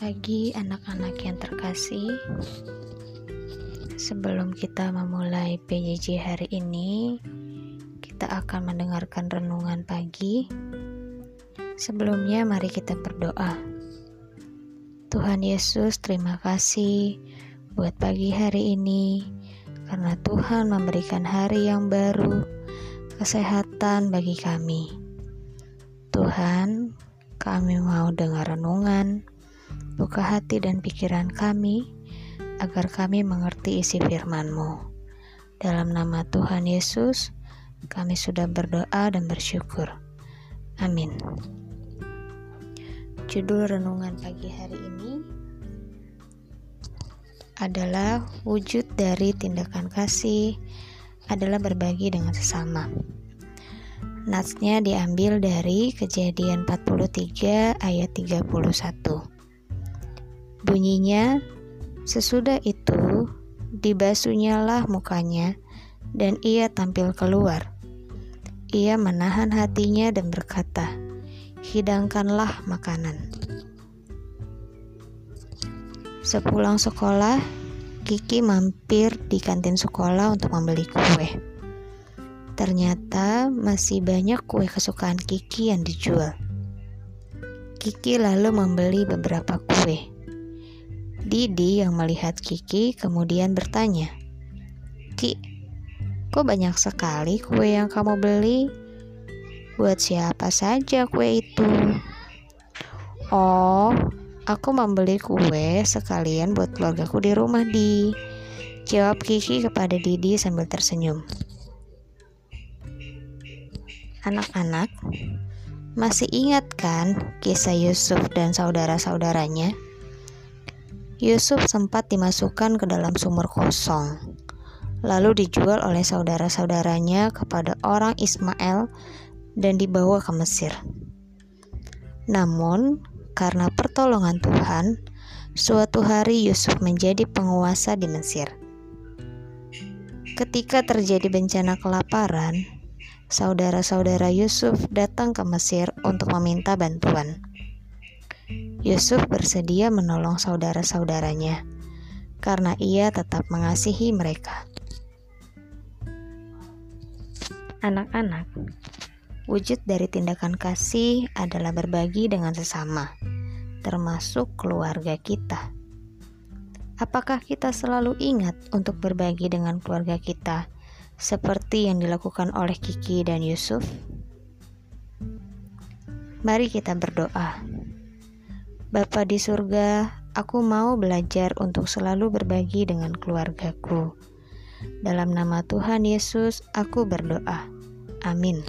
pagi anak-anak yang terkasih. Sebelum kita memulai PJJ hari ini Kita akan mendengarkan renungan pagi. Sebelumnya mari kita berdoa. Tuhan Yesus terima kasih buat pagi hari ini Karena Tuhan memberikan hari yang baru Kesehatan bagi kami. Tuhan, kami mau dengar renungan, buka hati dan pikiran kami, agar kami mengerti isi firman-Mu. Dalam nama Tuhan Yesus, kami sudah berdoa dan bersyukur. Amin. Judul renungan pagi hari ini adalah wujud dari tindakan kasih adalah berbagi dengan sesama. Natsnya diambil dari kejadian 43 ayat 31. Bunyinya, sesudah itu dibasunyalah mukanya dan ia tampil keluar. Ia menahan hatinya dan berkata, hidangkanlah makanan. Sepulang sekolah, Kiki mampir di kantin sekolah untuk membeli kue. Ternyata masih banyak kue kesukaan Kiki yang dijual. Kiki lalu membeli beberapa kue. Didi yang melihat Kiki kemudian bertanya, "Ki, kok banyak sekali kue yang kamu beli? Buat siapa saja kue itu?" "Oh, aku membeli kue sekalian buat keluargaku di rumah, Di." Jawab Kiki kepada Didi sambil tersenyum. Anak-anak, masih ingat kan kisah Yusuf dan saudara-saudaranya? Yusuf sempat dimasukkan ke dalam sumur kosong, lalu dijual oleh saudara-saudaranya kepada orang Ismail dan dibawa ke Mesir. Namun, karena pertolongan Tuhan, suatu hari Yusuf menjadi penguasa di Mesir. Ketika terjadi bencana kelaparan, saudara-saudara Yusuf datang ke Mesir untuk meminta bantuan. Yusuf bersedia menolong saudara-saudaranya karena ia tetap mengasihi mereka. Anak-anak, wujud dari tindakan kasih adalah berbagi dengan sesama, termasuk keluarga kita. Apakah kita selalu ingat untuk berbagi dengan keluarga kita? seperti yang dilakukan oleh Kiki dan Yusuf? Mari kita berdoa. Bapa di surga, aku mau belajar untuk selalu berbagi dengan keluargaku. Dalam nama Tuhan Yesus, aku berdoa. Amin.